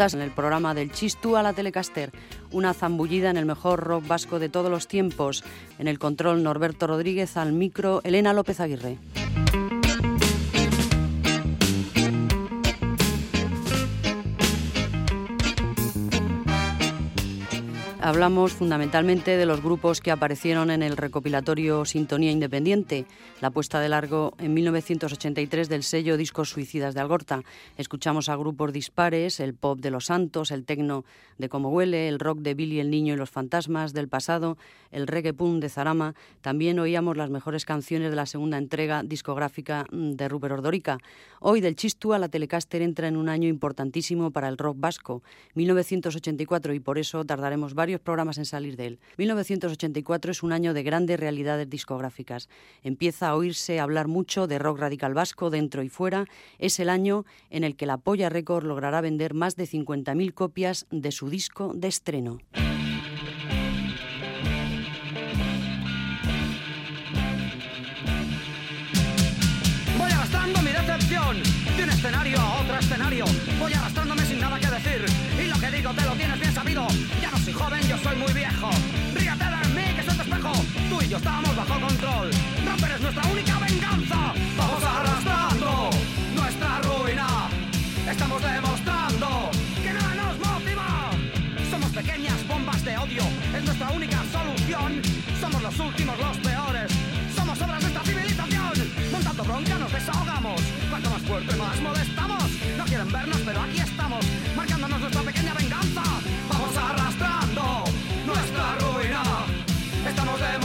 En el programa del Chistú a la Telecaster, una zambullida en el mejor rock vasco de todos los tiempos. En el control Norberto Rodríguez, al micro Elena López Aguirre. Hablamos fundamentalmente de los grupos que aparecieron en el recopilatorio Sintonía Independiente, la puesta de largo en 1983 del sello Discos Suicidas de Algorta. Escuchamos a grupos dispares, el pop de los santos, el tecno de Como Huele, el rock de Billy el Niño y los Fantasmas del pasado, el reggae punk de Zarama. También oíamos las mejores canciones de la segunda entrega discográfica mm, de Rupert Ordorica. Hoy del Chistú a la Telecaster entra en un año importantísimo para el rock vasco, 1984, y por eso tardaremos varios programas en salir de él. 1984 es un año de grandes realidades discográficas. Empieza a oírse hablar mucho de rock radical vasco dentro y fuera. Es el año en el que la Polla Record logrará vender más de 50.000 copias de su disco de estreno. Voy arrastrando mi decepción escenario a otro escenario. Voy arrastrándome sin nada que decir. Y lo que digo te lo tienes bien sabido. Soy muy viejo. Ríate de mí, que soy tu espejo. Tú y yo estamos bajo control. Romper es nuestra única venganza. Vamos arrastrando nuestra ruina. Estamos demostrando que nada nos motiva. Somos pequeñas bombas de odio. Es nuestra única solución. Somos los últimos, los peores. Somos obras de esta civilización. Montando bronca nos desahogamos. Cuanto más fuerte, más molestamos. No quieren vernos, pero aquí estamos. Marcándonos nuestra pequeña venganza. możemy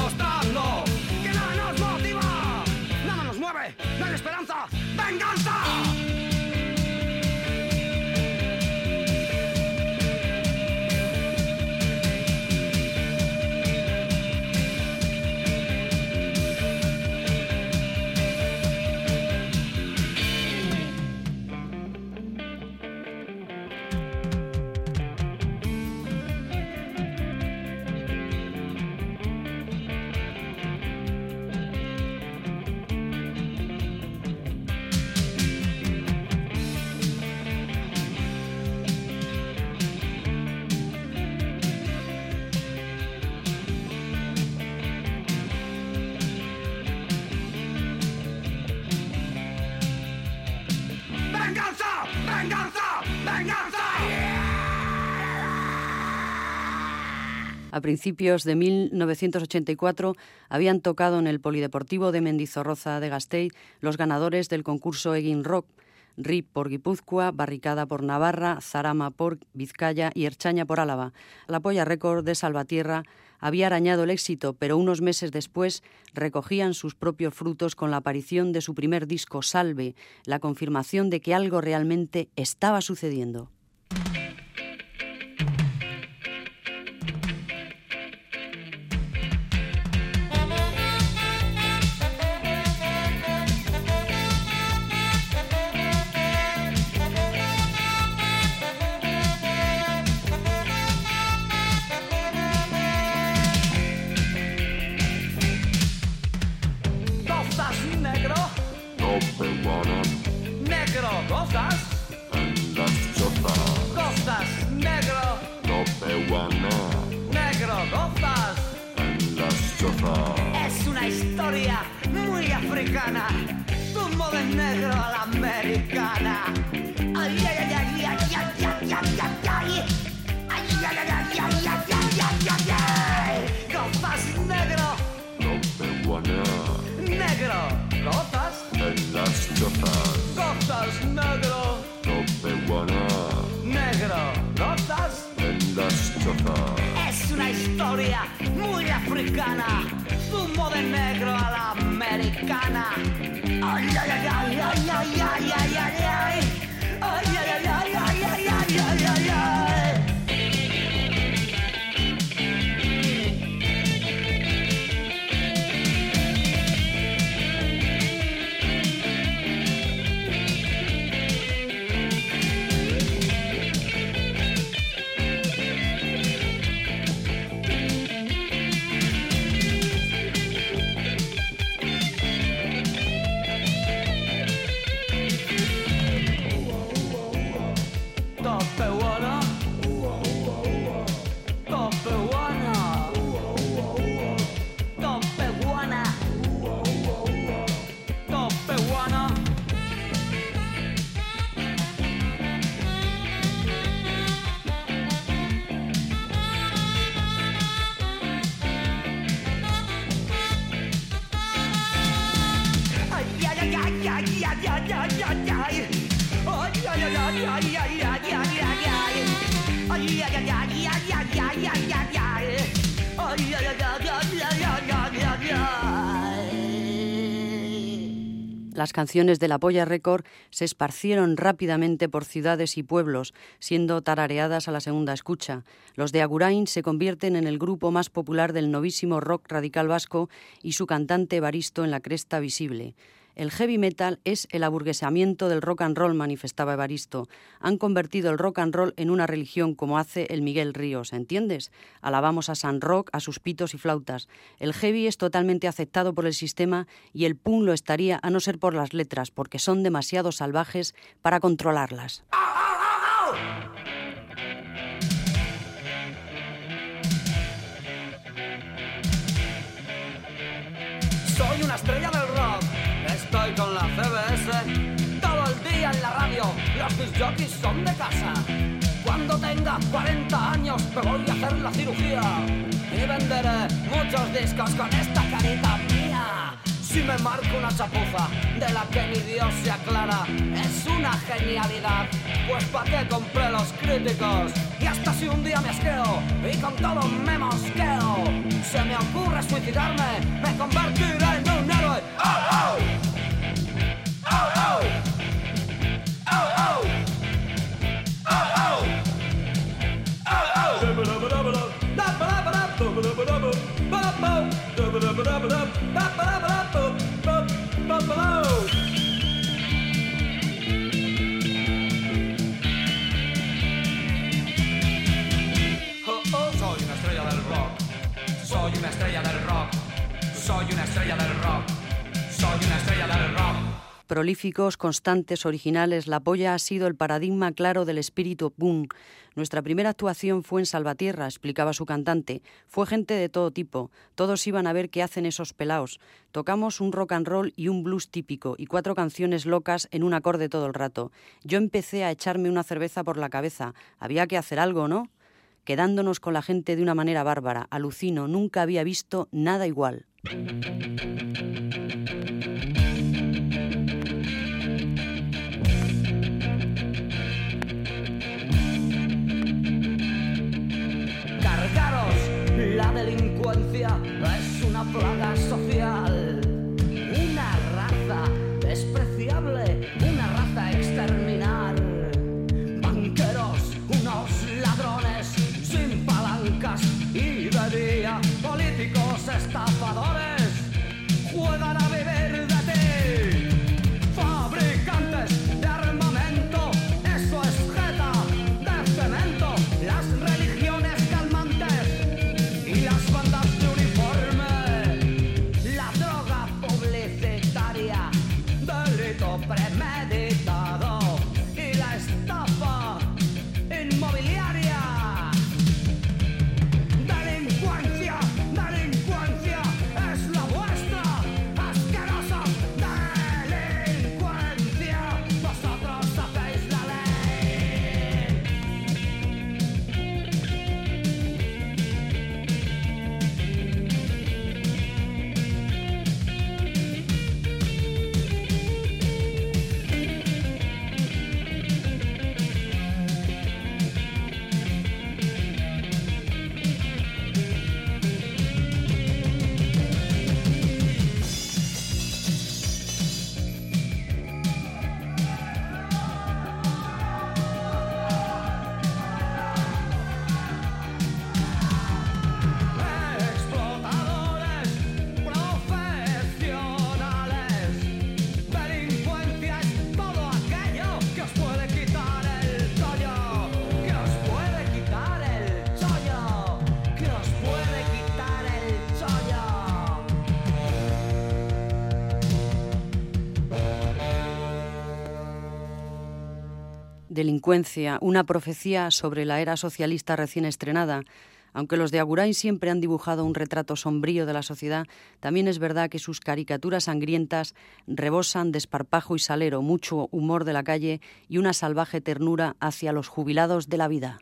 A principios de 1984 habían tocado en el Polideportivo de Mendizorroza de Gasteiz los ganadores del concurso Egin Rock, RIP por Guipúzcoa, Barricada por Navarra, Zarama por Vizcaya y Erchaña por Álava. La Polla Récord de Salvatierra había arañado el éxito, pero unos meses después recogían sus propios frutos con la aparición de su primer disco, Salve, la confirmación de que algo realmente estaba sucediendo. Canciones de la Polla Record se esparcieron rápidamente por ciudades y pueblos, siendo tarareadas a la segunda escucha. Los de Agurain se convierten en el grupo más popular del novísimo rock radical vasco y su cantante Evaristo en la cresta visible. El heavy metal es el aburguesamiento del rock and roll, manifestaba Evaristo. Han convertido el rock and roll en una religión como hace el Miguel Ríos, ¿entiendes? Alabamos a San Rock, a sus pitos y flautas. El heavy es totalmente aceptado por el sistema y el punk lo estaría a no ser por las letras, porque son demasiado salvajes para controlarlas. Soy una estrella del disc jockeys son de casa. Cuando tenga 40 años me voy a hacer la cirugía y venderé muchos discos con esta carita mía. Si me marco una chapuza de la que ni Dios se aclara, es una genialidad. Pues pa' qué compré los críticos. Y hasta si un día me asqueo y con todo me mosqueo, se me ocurre suicidarme, me convertiré en un héroe. ¡Oh, oh! Soy una Prolíficos, constantes, originales, la polla ha sido el paradigma claro del espíritu boom. Nuestra primera actuación fue en Salvatierra, explicaba su cantante. Fue gente de todo tipo. Todos iban a ver qué hacen esos pelaos. Tocamos un rock and roll y un blues típico y cuatro canciones locas en un acorde todo el rato. Yo empecé a echarme una cerveza por la cabeza. Había que hacer algo, ¿no? Quedándonos con la gente de una manera bárbara. Alucino, nunca había visto nada igual. Delincuencia, una profecía sobre la era socialista recién estrenada. Aunque los de Agurain siempre han dibujado un retrato sombrío de la sociedad, también es verdad que sus caricaturas sangrientas rebosan desparpajo y salero, mucho humor de la calle y una salvaje ternura hacia los jubilados de la vida.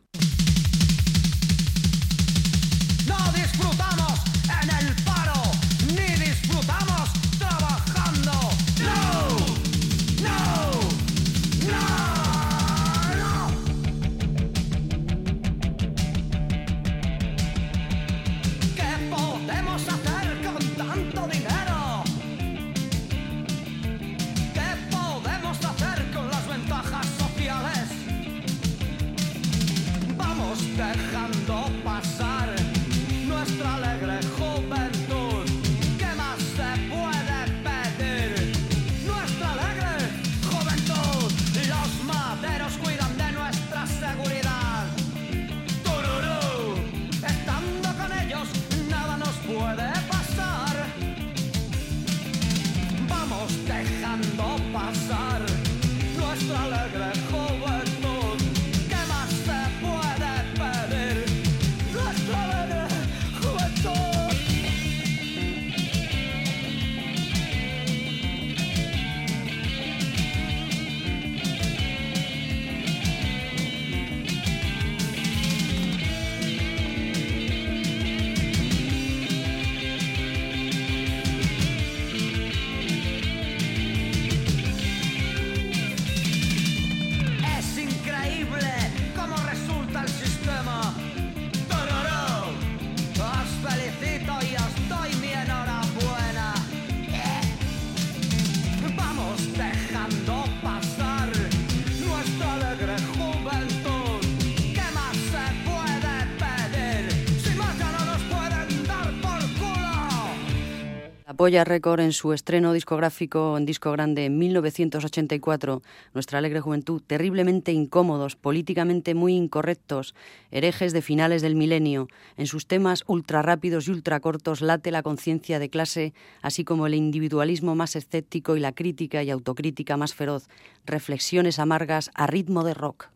Polla Record en su estreno discográfico en disco grande en 1984, Nuestra alegre juventud, terriblemente incómodos, políticamente muy incorrectos, herejes de finales del milenio. En sus temas ultra rápidos y ultra cortos late la conciencia de clase, así como el individualismo más escéptico y la crítica y autocrítica más feroz. Reflexiones amargas a ritmo de rock.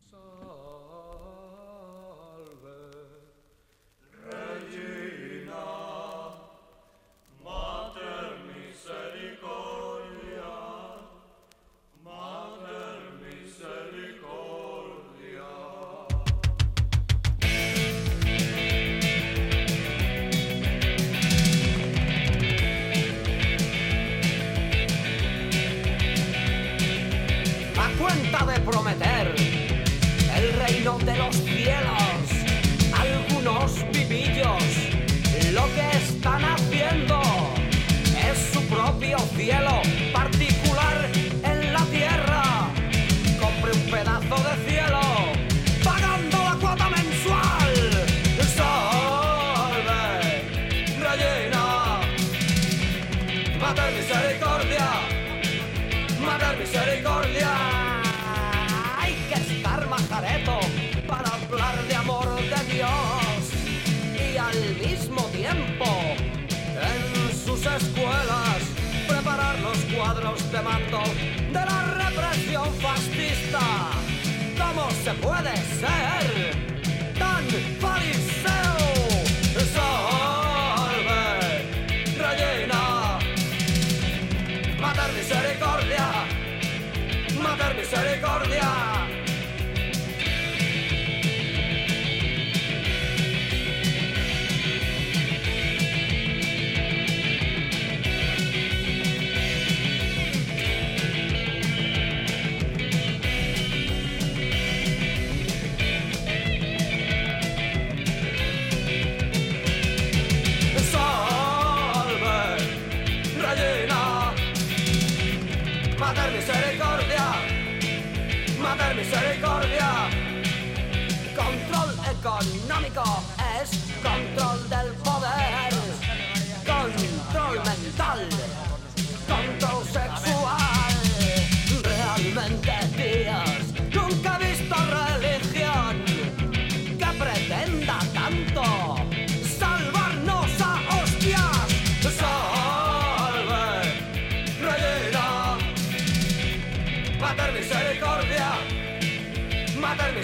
La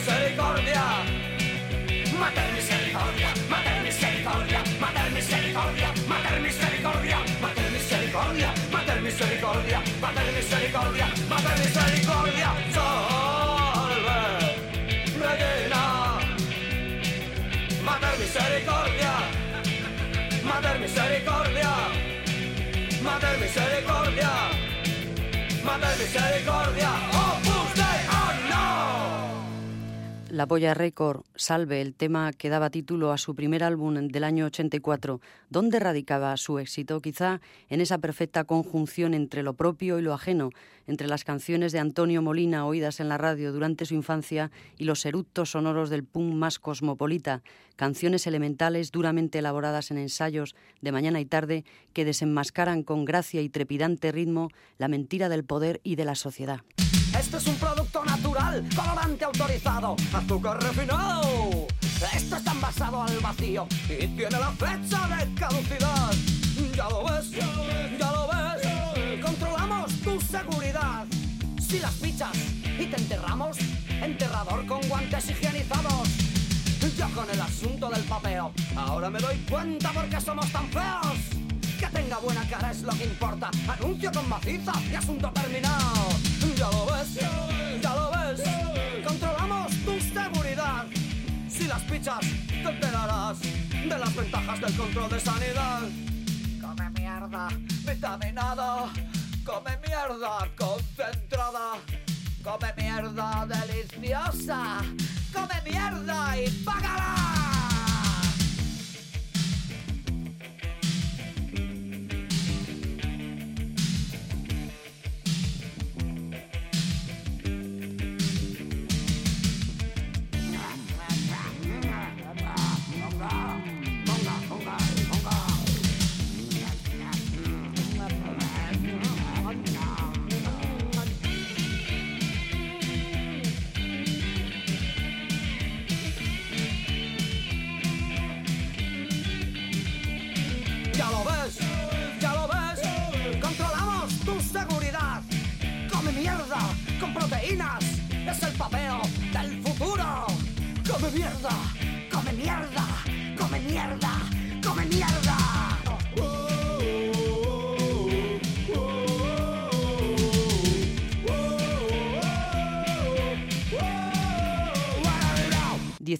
misericordia, matar misericordia, matar misericordia, matar misericordia, matar misericordia, matar misericordia, matar misericordia, matar misericordia, matar misericordia, salve, regina, matar misericordia, matar misericordia, matar misericordia, matar misericordia, oh. Polla Record, Salve, el tema que daba título a su primer álbum del año 84. ¿Dónde radicaba su éxito? Quizá en esa perfecta conjunción entre lo propio y lo ajeno, entre las canciones de Antonio Molina oídas en la radio durante su infancia y los eructos sonoros del punk más cosmopolita, canciones elementales duramente elaboradas en ensayos de mañana y tarde que desenmascaran con gracia y trepidante ritmo la mentira del poder y de la sociedad. Este es un producto natural, autorizado, azúcar refinado. Esto está envasado al vacío y tiene la fecha de caducidad. Ya lo ves, ya lo ves, controlamos tu seguridad. Si las fichas y te te enterramos, enterrador con guantes higienizados. Yo con el asunto del papeo, ahora me doy cuenta porque somos tan feos. Que tenga buena cara es lo que importa. Anuncio con maciza y asunto terminado. Ya lo ves, ya lo ves. Controlamos tu seguridad. Si las pichas, te enterarás de las ventajas del control de sanidad. Come mierda, vitaminada. Come mierda, concentrada. Come mierda, deliciosa. Come mierda y págala.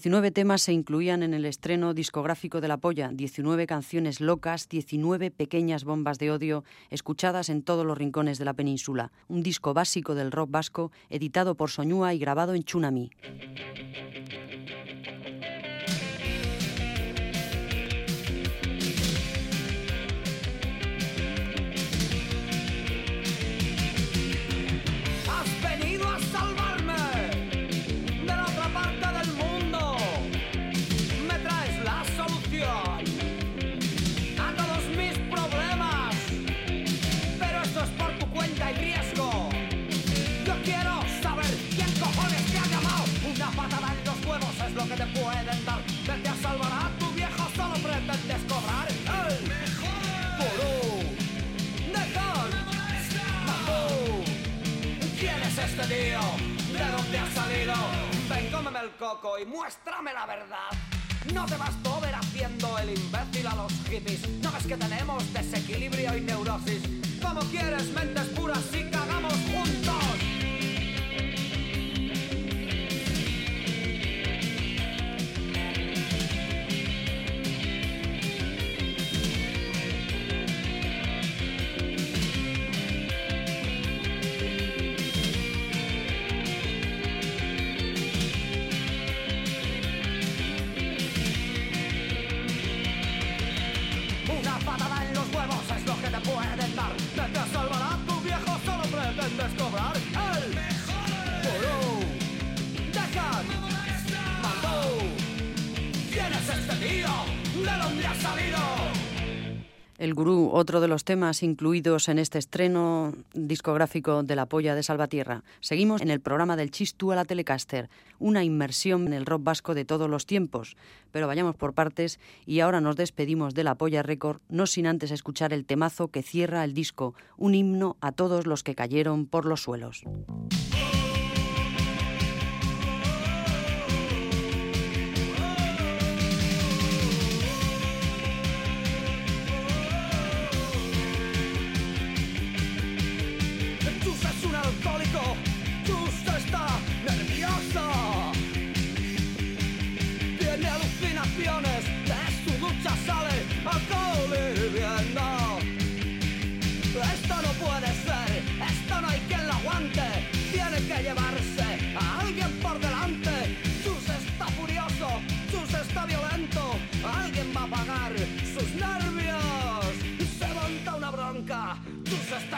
19 temas se incluían en el estreno discográfico de La Polla, 19 canciones locas, 19 pequeñas bombas de odio escuchadas en todos los rincones de la península. Un disco básico del rock vasco, editado por Soñúa y grabado en Chunami. ¿De dónde ha salido? Ven, cómeme el coco y muéstrame la verdad. No te bastó ver haciendo el imbécil a los hippies. No ves que tenemos desequilibrio y neurosis. Como quieres, mentes puras y cagamos juntos. El Gurú, otro de los temas incluidos en este estreno discográfico de La Polla de Salvatierra. Seguimos en el programa del Chistú a la Telecaster, una inmersión en el rock vasco de todos los tiempos. Pero vayamos por partes y ahora nos despedimos de La Polla Record, no sin antes escuchar el temazo que cierra el disco, un himno a todos los que cayeron por los suelos. Un alcohólico. Chus está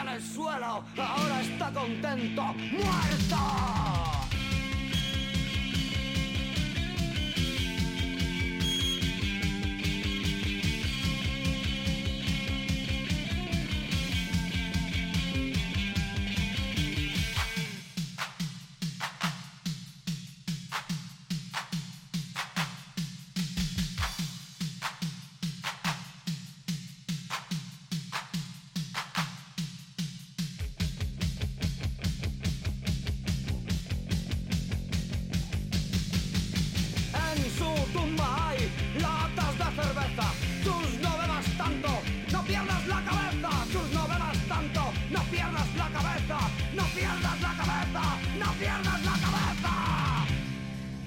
en el suelo. Ahora está contento. ¡Muerto! La cabeza.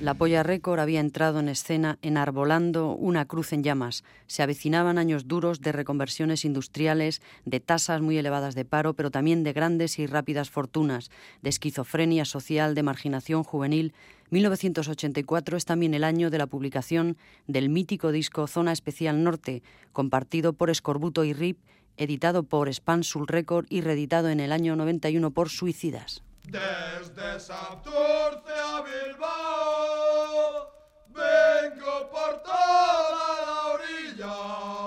La Polla Récord había entrado en escena enarbolando una cruz en llamas. Se avecinaban años duros de reconversiones industriales, de tasas muy elevadas de paro, pero también de grandes y rápidas fortunas, de esquizofrenia social, de marginación juvenil. 1984 es también el año de la publicación del mítico disco Zona Especial Norte, compartido por Escorbuto y RIP, editado por Spansul Record y reeditado en el año 91 por Suicidas. Desde Santurce a Bilbao, vengo por toda la orilla.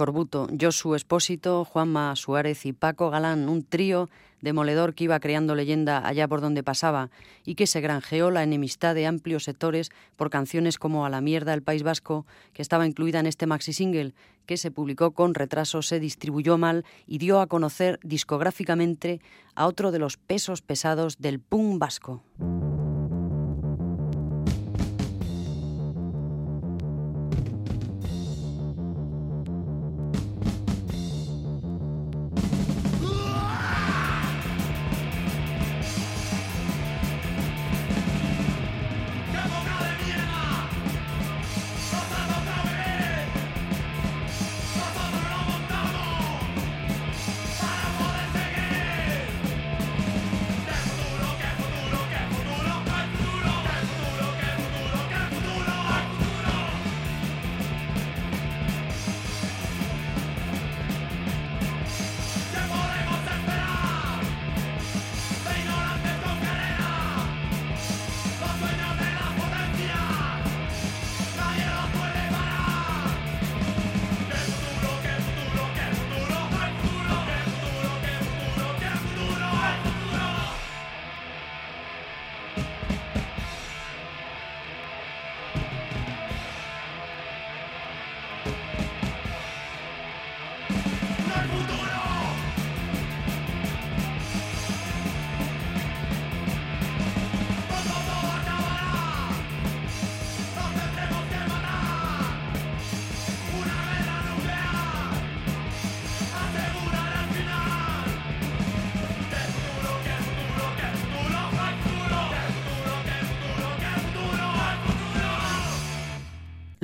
Escorbuto, Josu Espósito, Juanma Suárez y Paco Galán, un trío demoledor que iba creando leyenda allá por donde pasaba y que se granjeó la enemistad de amplios sectores por canciones como A la mierda el País Vasco, que estaba incluida en este maxi single, que se publicó con retraso, se distribuyó mal y dio a conocer discográficamente a otro de los pesos pesados del punk vasco.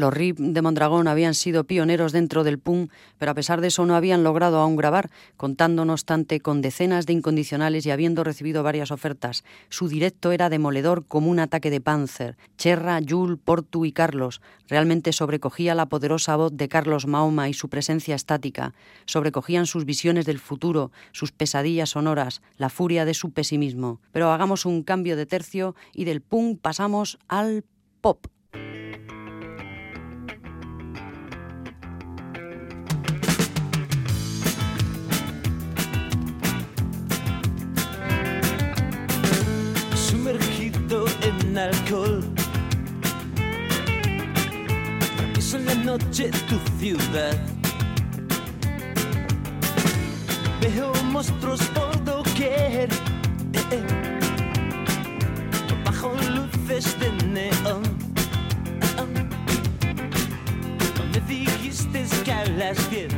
Los RIP de Mondragón habían sido pioneros dentro del punk, pero a pesar de eso no habían logrado aún grabar, contando no obstante con decenas de incondicionales y habiendo recibido varias ofertas. Su directo era demoledor como un ataque de Panzer. Cherra, Jul, Portu y Carlos realmente sobrecogía la poderosa voz de Carlos Mahoma y su presencia estática, sobrecogían sus visiones del futuro, sus pesadillas sonoras, la furia de su pesimismo. Pero hagamos un cambio de tercio y del punk pasamos al pop. Noche tu ciudad. Veo monstruos por doquier. eh, eh. Bajo luces de neón. Ah, ah. Me dijiste que a las 10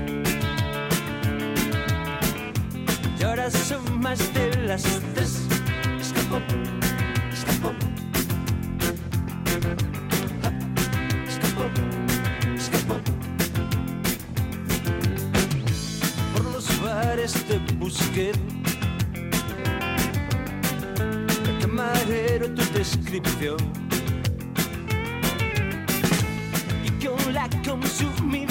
y ahora son más de las 3 Escapó, escapó. Busqué. El camarero tu descripción. Y con la consumición.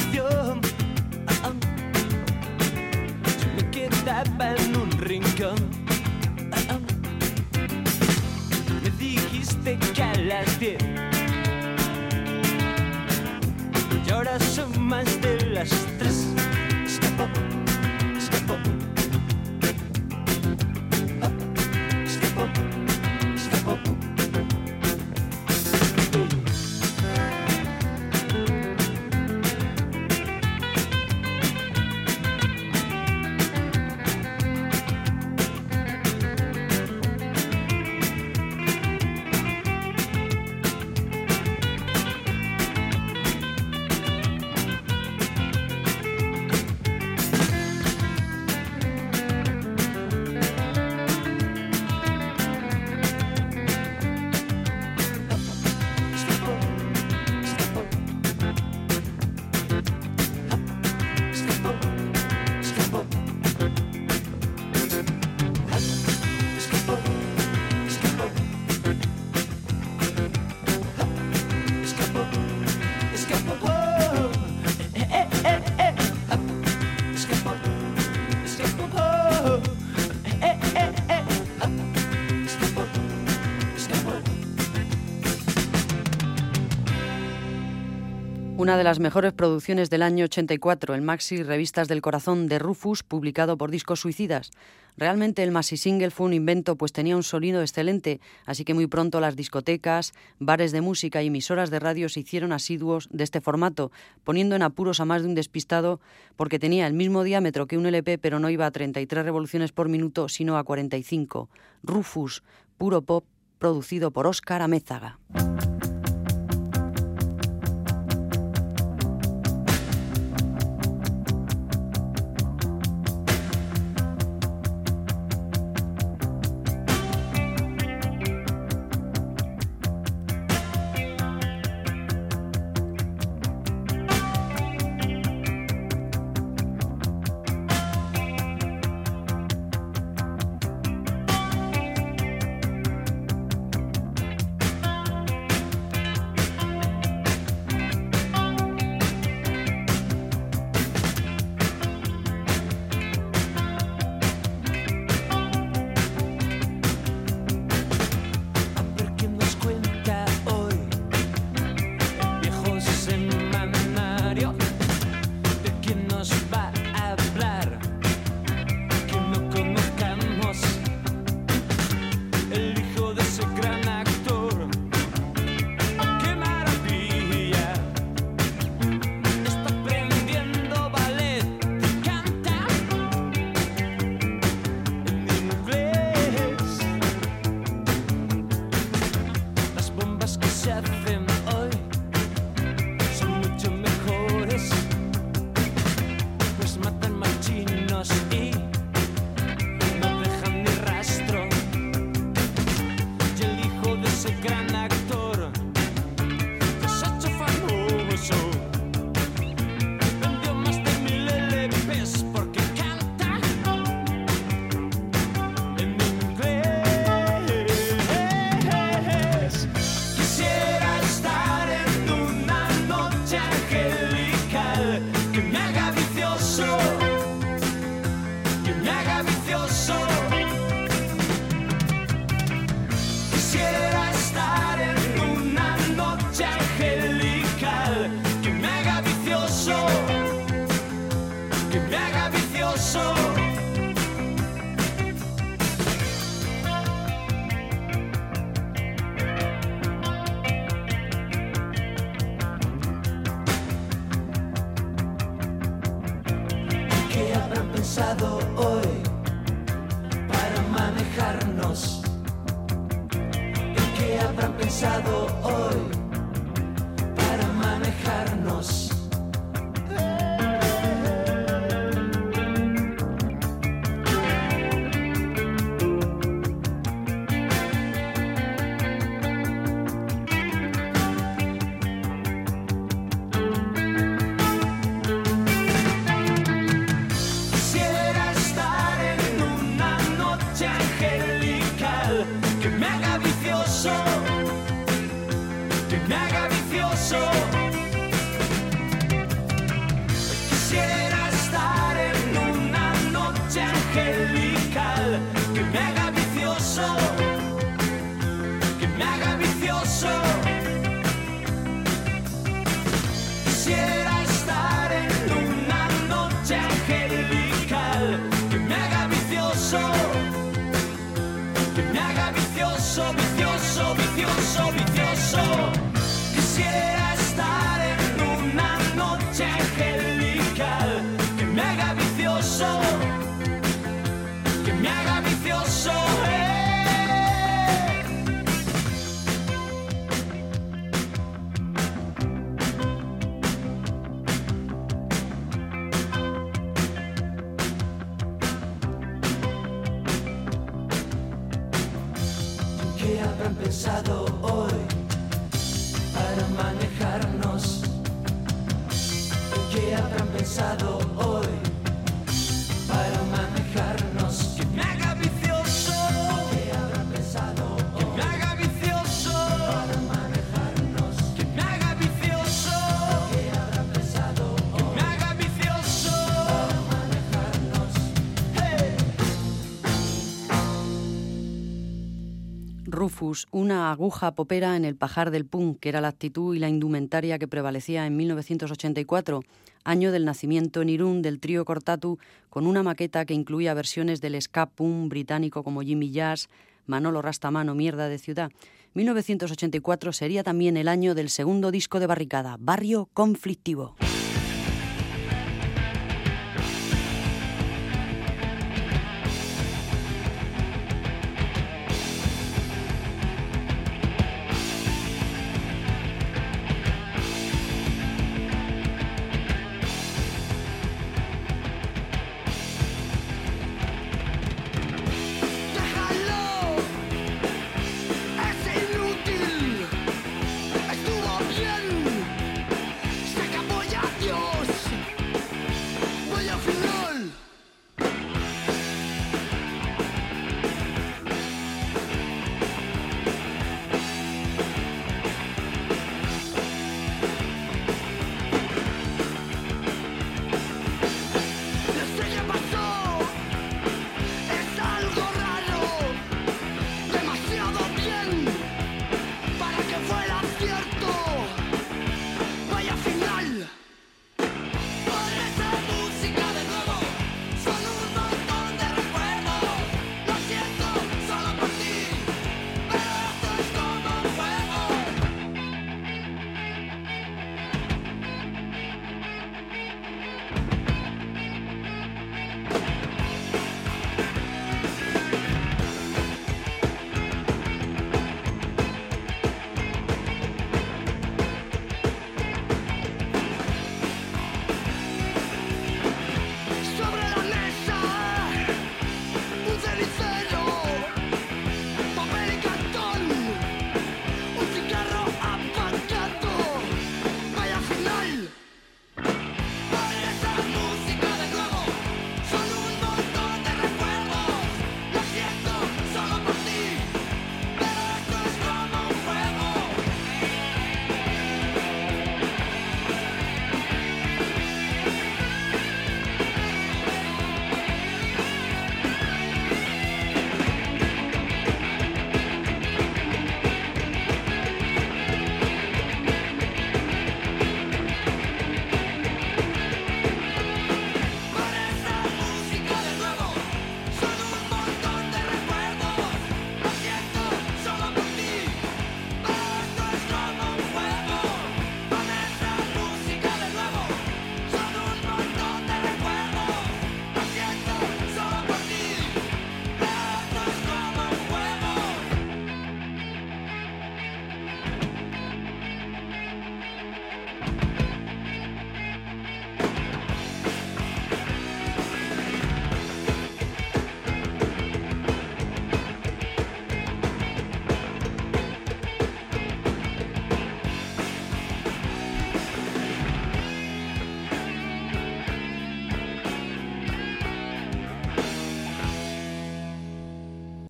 Una de las mejores producciones del año 84, el maxi Revistas del Corazón de Rufus, publicado por Discos Suicidas. Realmente el maxi single fue un invento, pues tenía un sonido excelente, así que muy pronto las discotecas, bares de música y emisoras de radio se hicieron asiduos de este formato, poniendo en apuros a más de un despistado porque tenía el mismo diámetro que un LP, pero no iba a 33 revoluciones por minuto, sino a 45. Rufus, puro pop, producido por Óscar Amézaga. Una aguja popera en el pajar del punk, que era la actitud y la indumentaria que prevalecía en 1984, año del nacimiento en Irún del trío Cortatu, con una maqueta que incluía versiones del ska punk británico como Jimmy Jazz, Manolo Rastamano, Mierda de Ciudad. 1984 sería también el año del segundo disco de Barricada, Barrio Conflictivo.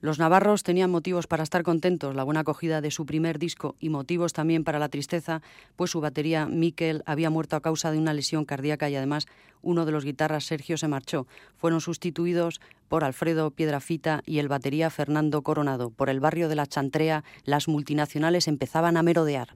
Los navarros tenían motivos para estar contentos, la buena acogida de su primer disco y motivos también para la tristeza, pues su batería Miquel había muerto a causa de una lesión cardíaca y además uno de los guitarras Sergio se marchó. Fueron sustituidos por Alfredo Piedrafita y el batería Fernando Coronado. Por el barrio de la Chantrea las multinacionales empezaban a merodear.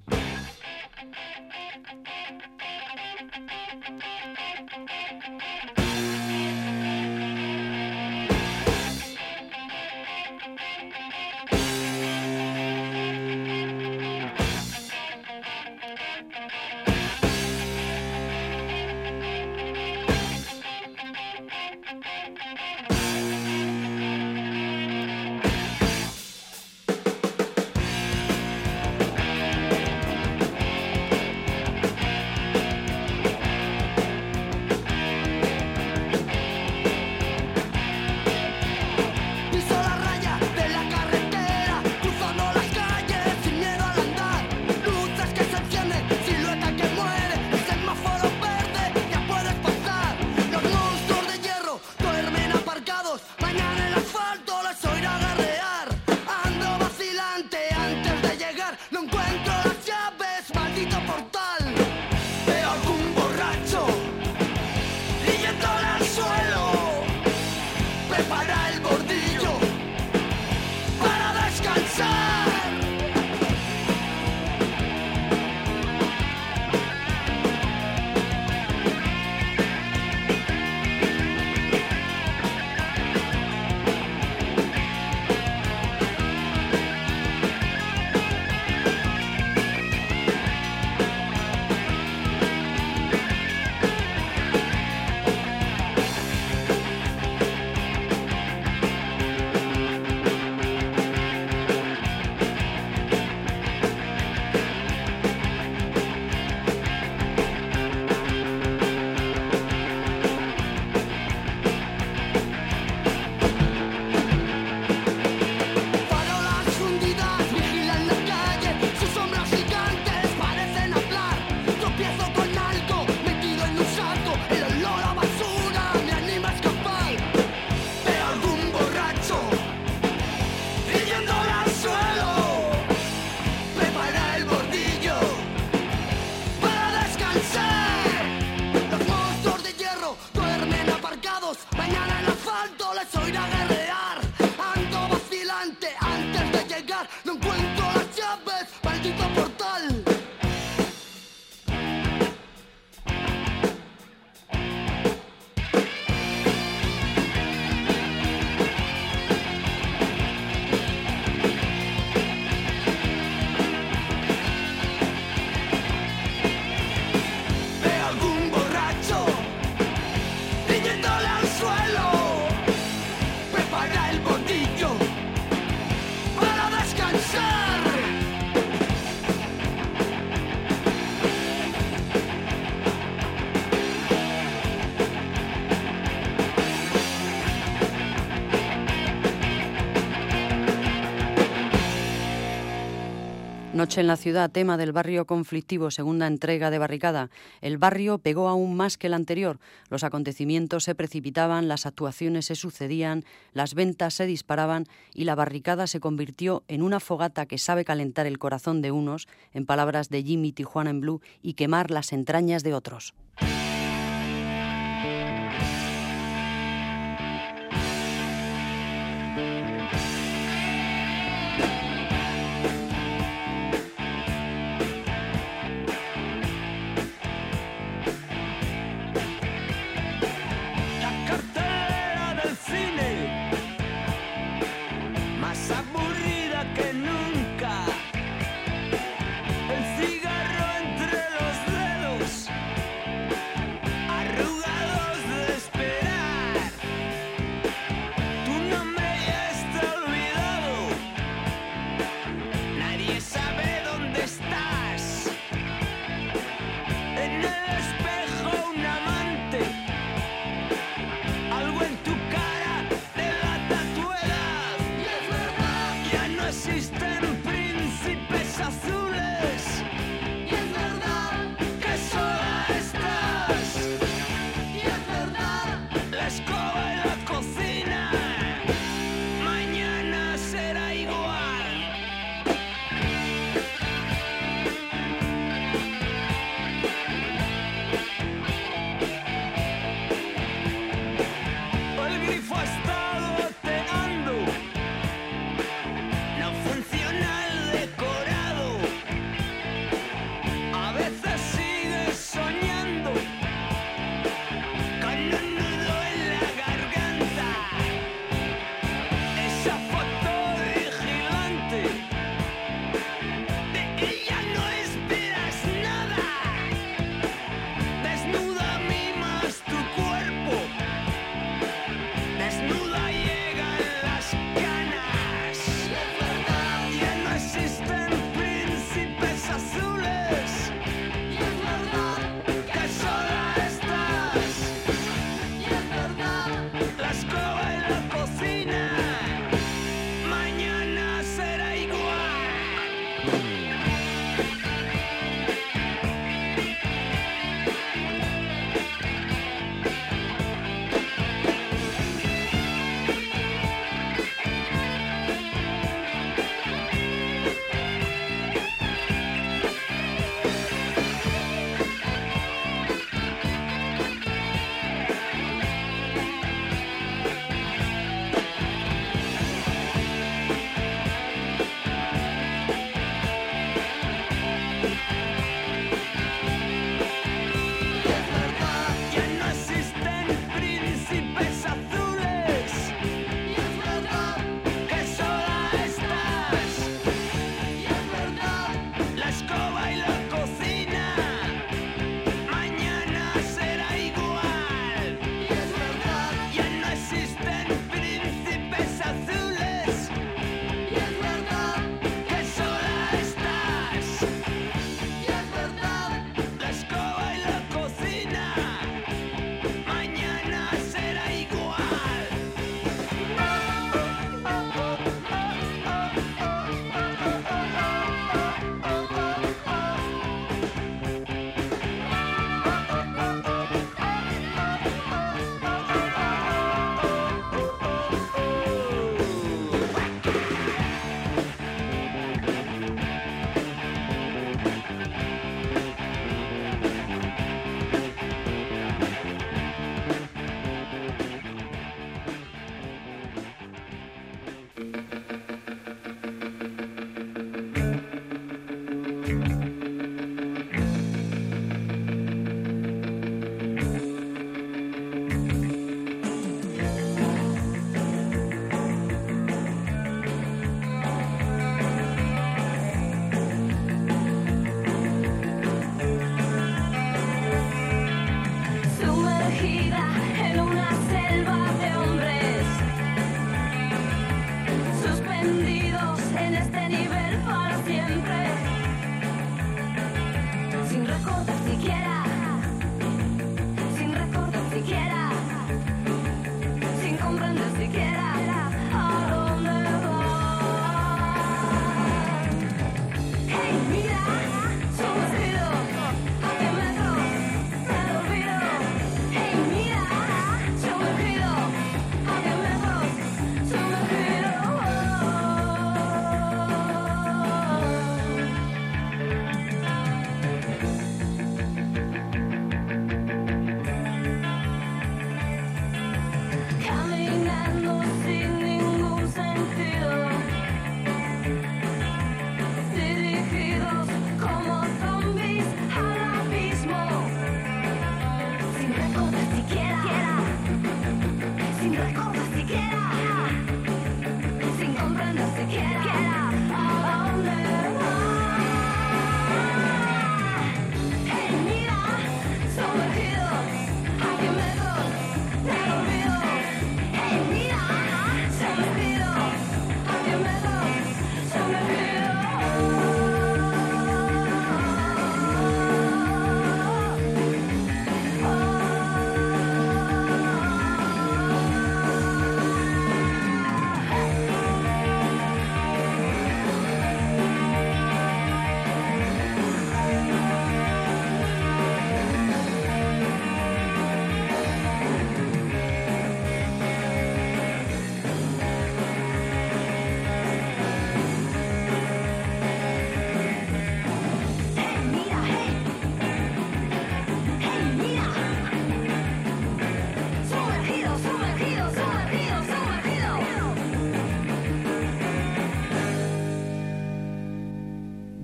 En la ciudad, tema del barrio conflictivo, segunda entrega de Barricada. El barrio pegó aún más que el anterior. Los acontecimientos se precipitaban, las actuaciones se sucedían, las ventas se disparaban y la barricada se convirtió en una fogata que sabe calentar el corazón de unos, en palabras de Jimmy Tijuana en Blue, y quemar las entrañas de otros.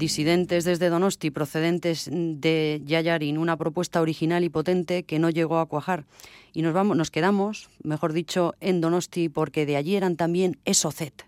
Disidentes desde Donosti procedentes de Yayarin, una propuesta original y potente que no llegó a cuajar. Y nos, vamos, nos quedamos, mejor dicho, en Donosti porque de allí eran también ESOCET.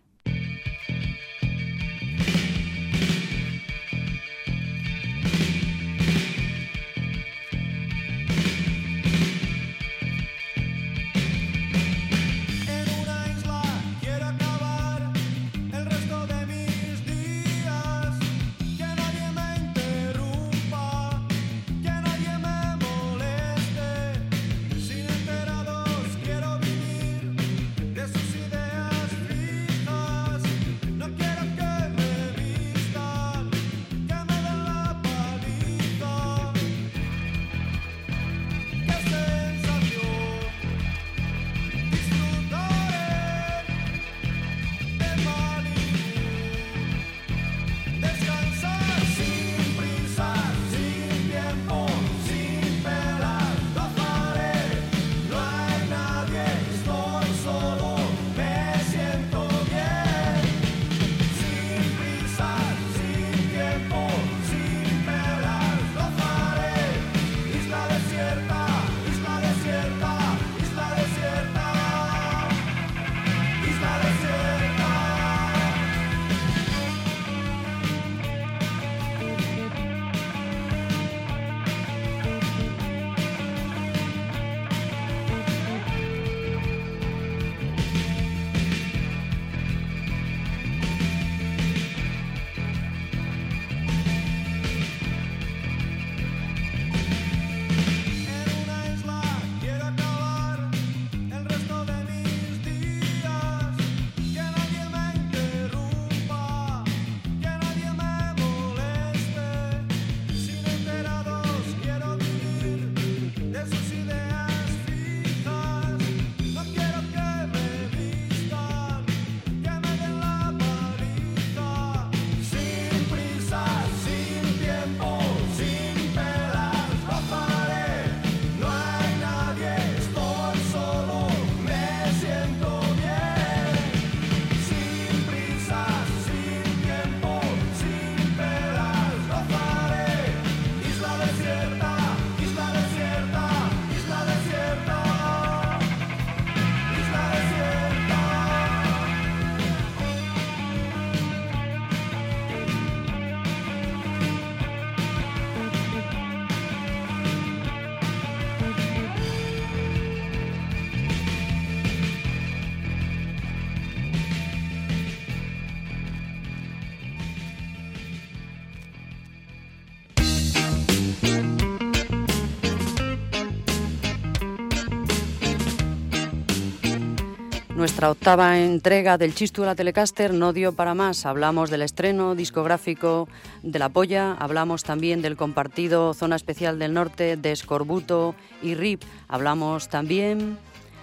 Nuestra octava entrega del Chistu de la Telecaster no dio para más. Hablamos del estreno discográfico de La Polla, hablamos también del compartido Zona Especial del Norte de Escorbuto y RIP, hablamos también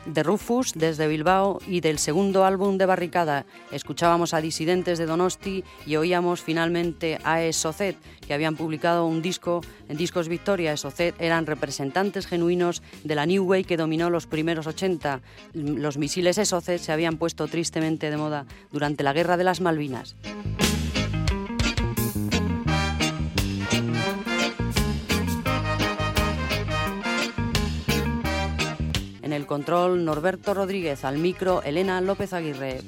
de Rufus desde Bilbao y del segundo álbum de Barricada. Escuchábamos a disidentes de Donosti y oíamos finalmente a Esocet, que habían publicado un disco en Discos Victoria. Esocet eran representantes genuinos de la New Way que dominó los primeros 80. Los misiles Esocet se habían puesto tristemente de moda durante la Guerra de las Malvinas. El control, Norberto Rodríguez, al micro, Elena López Aguirre.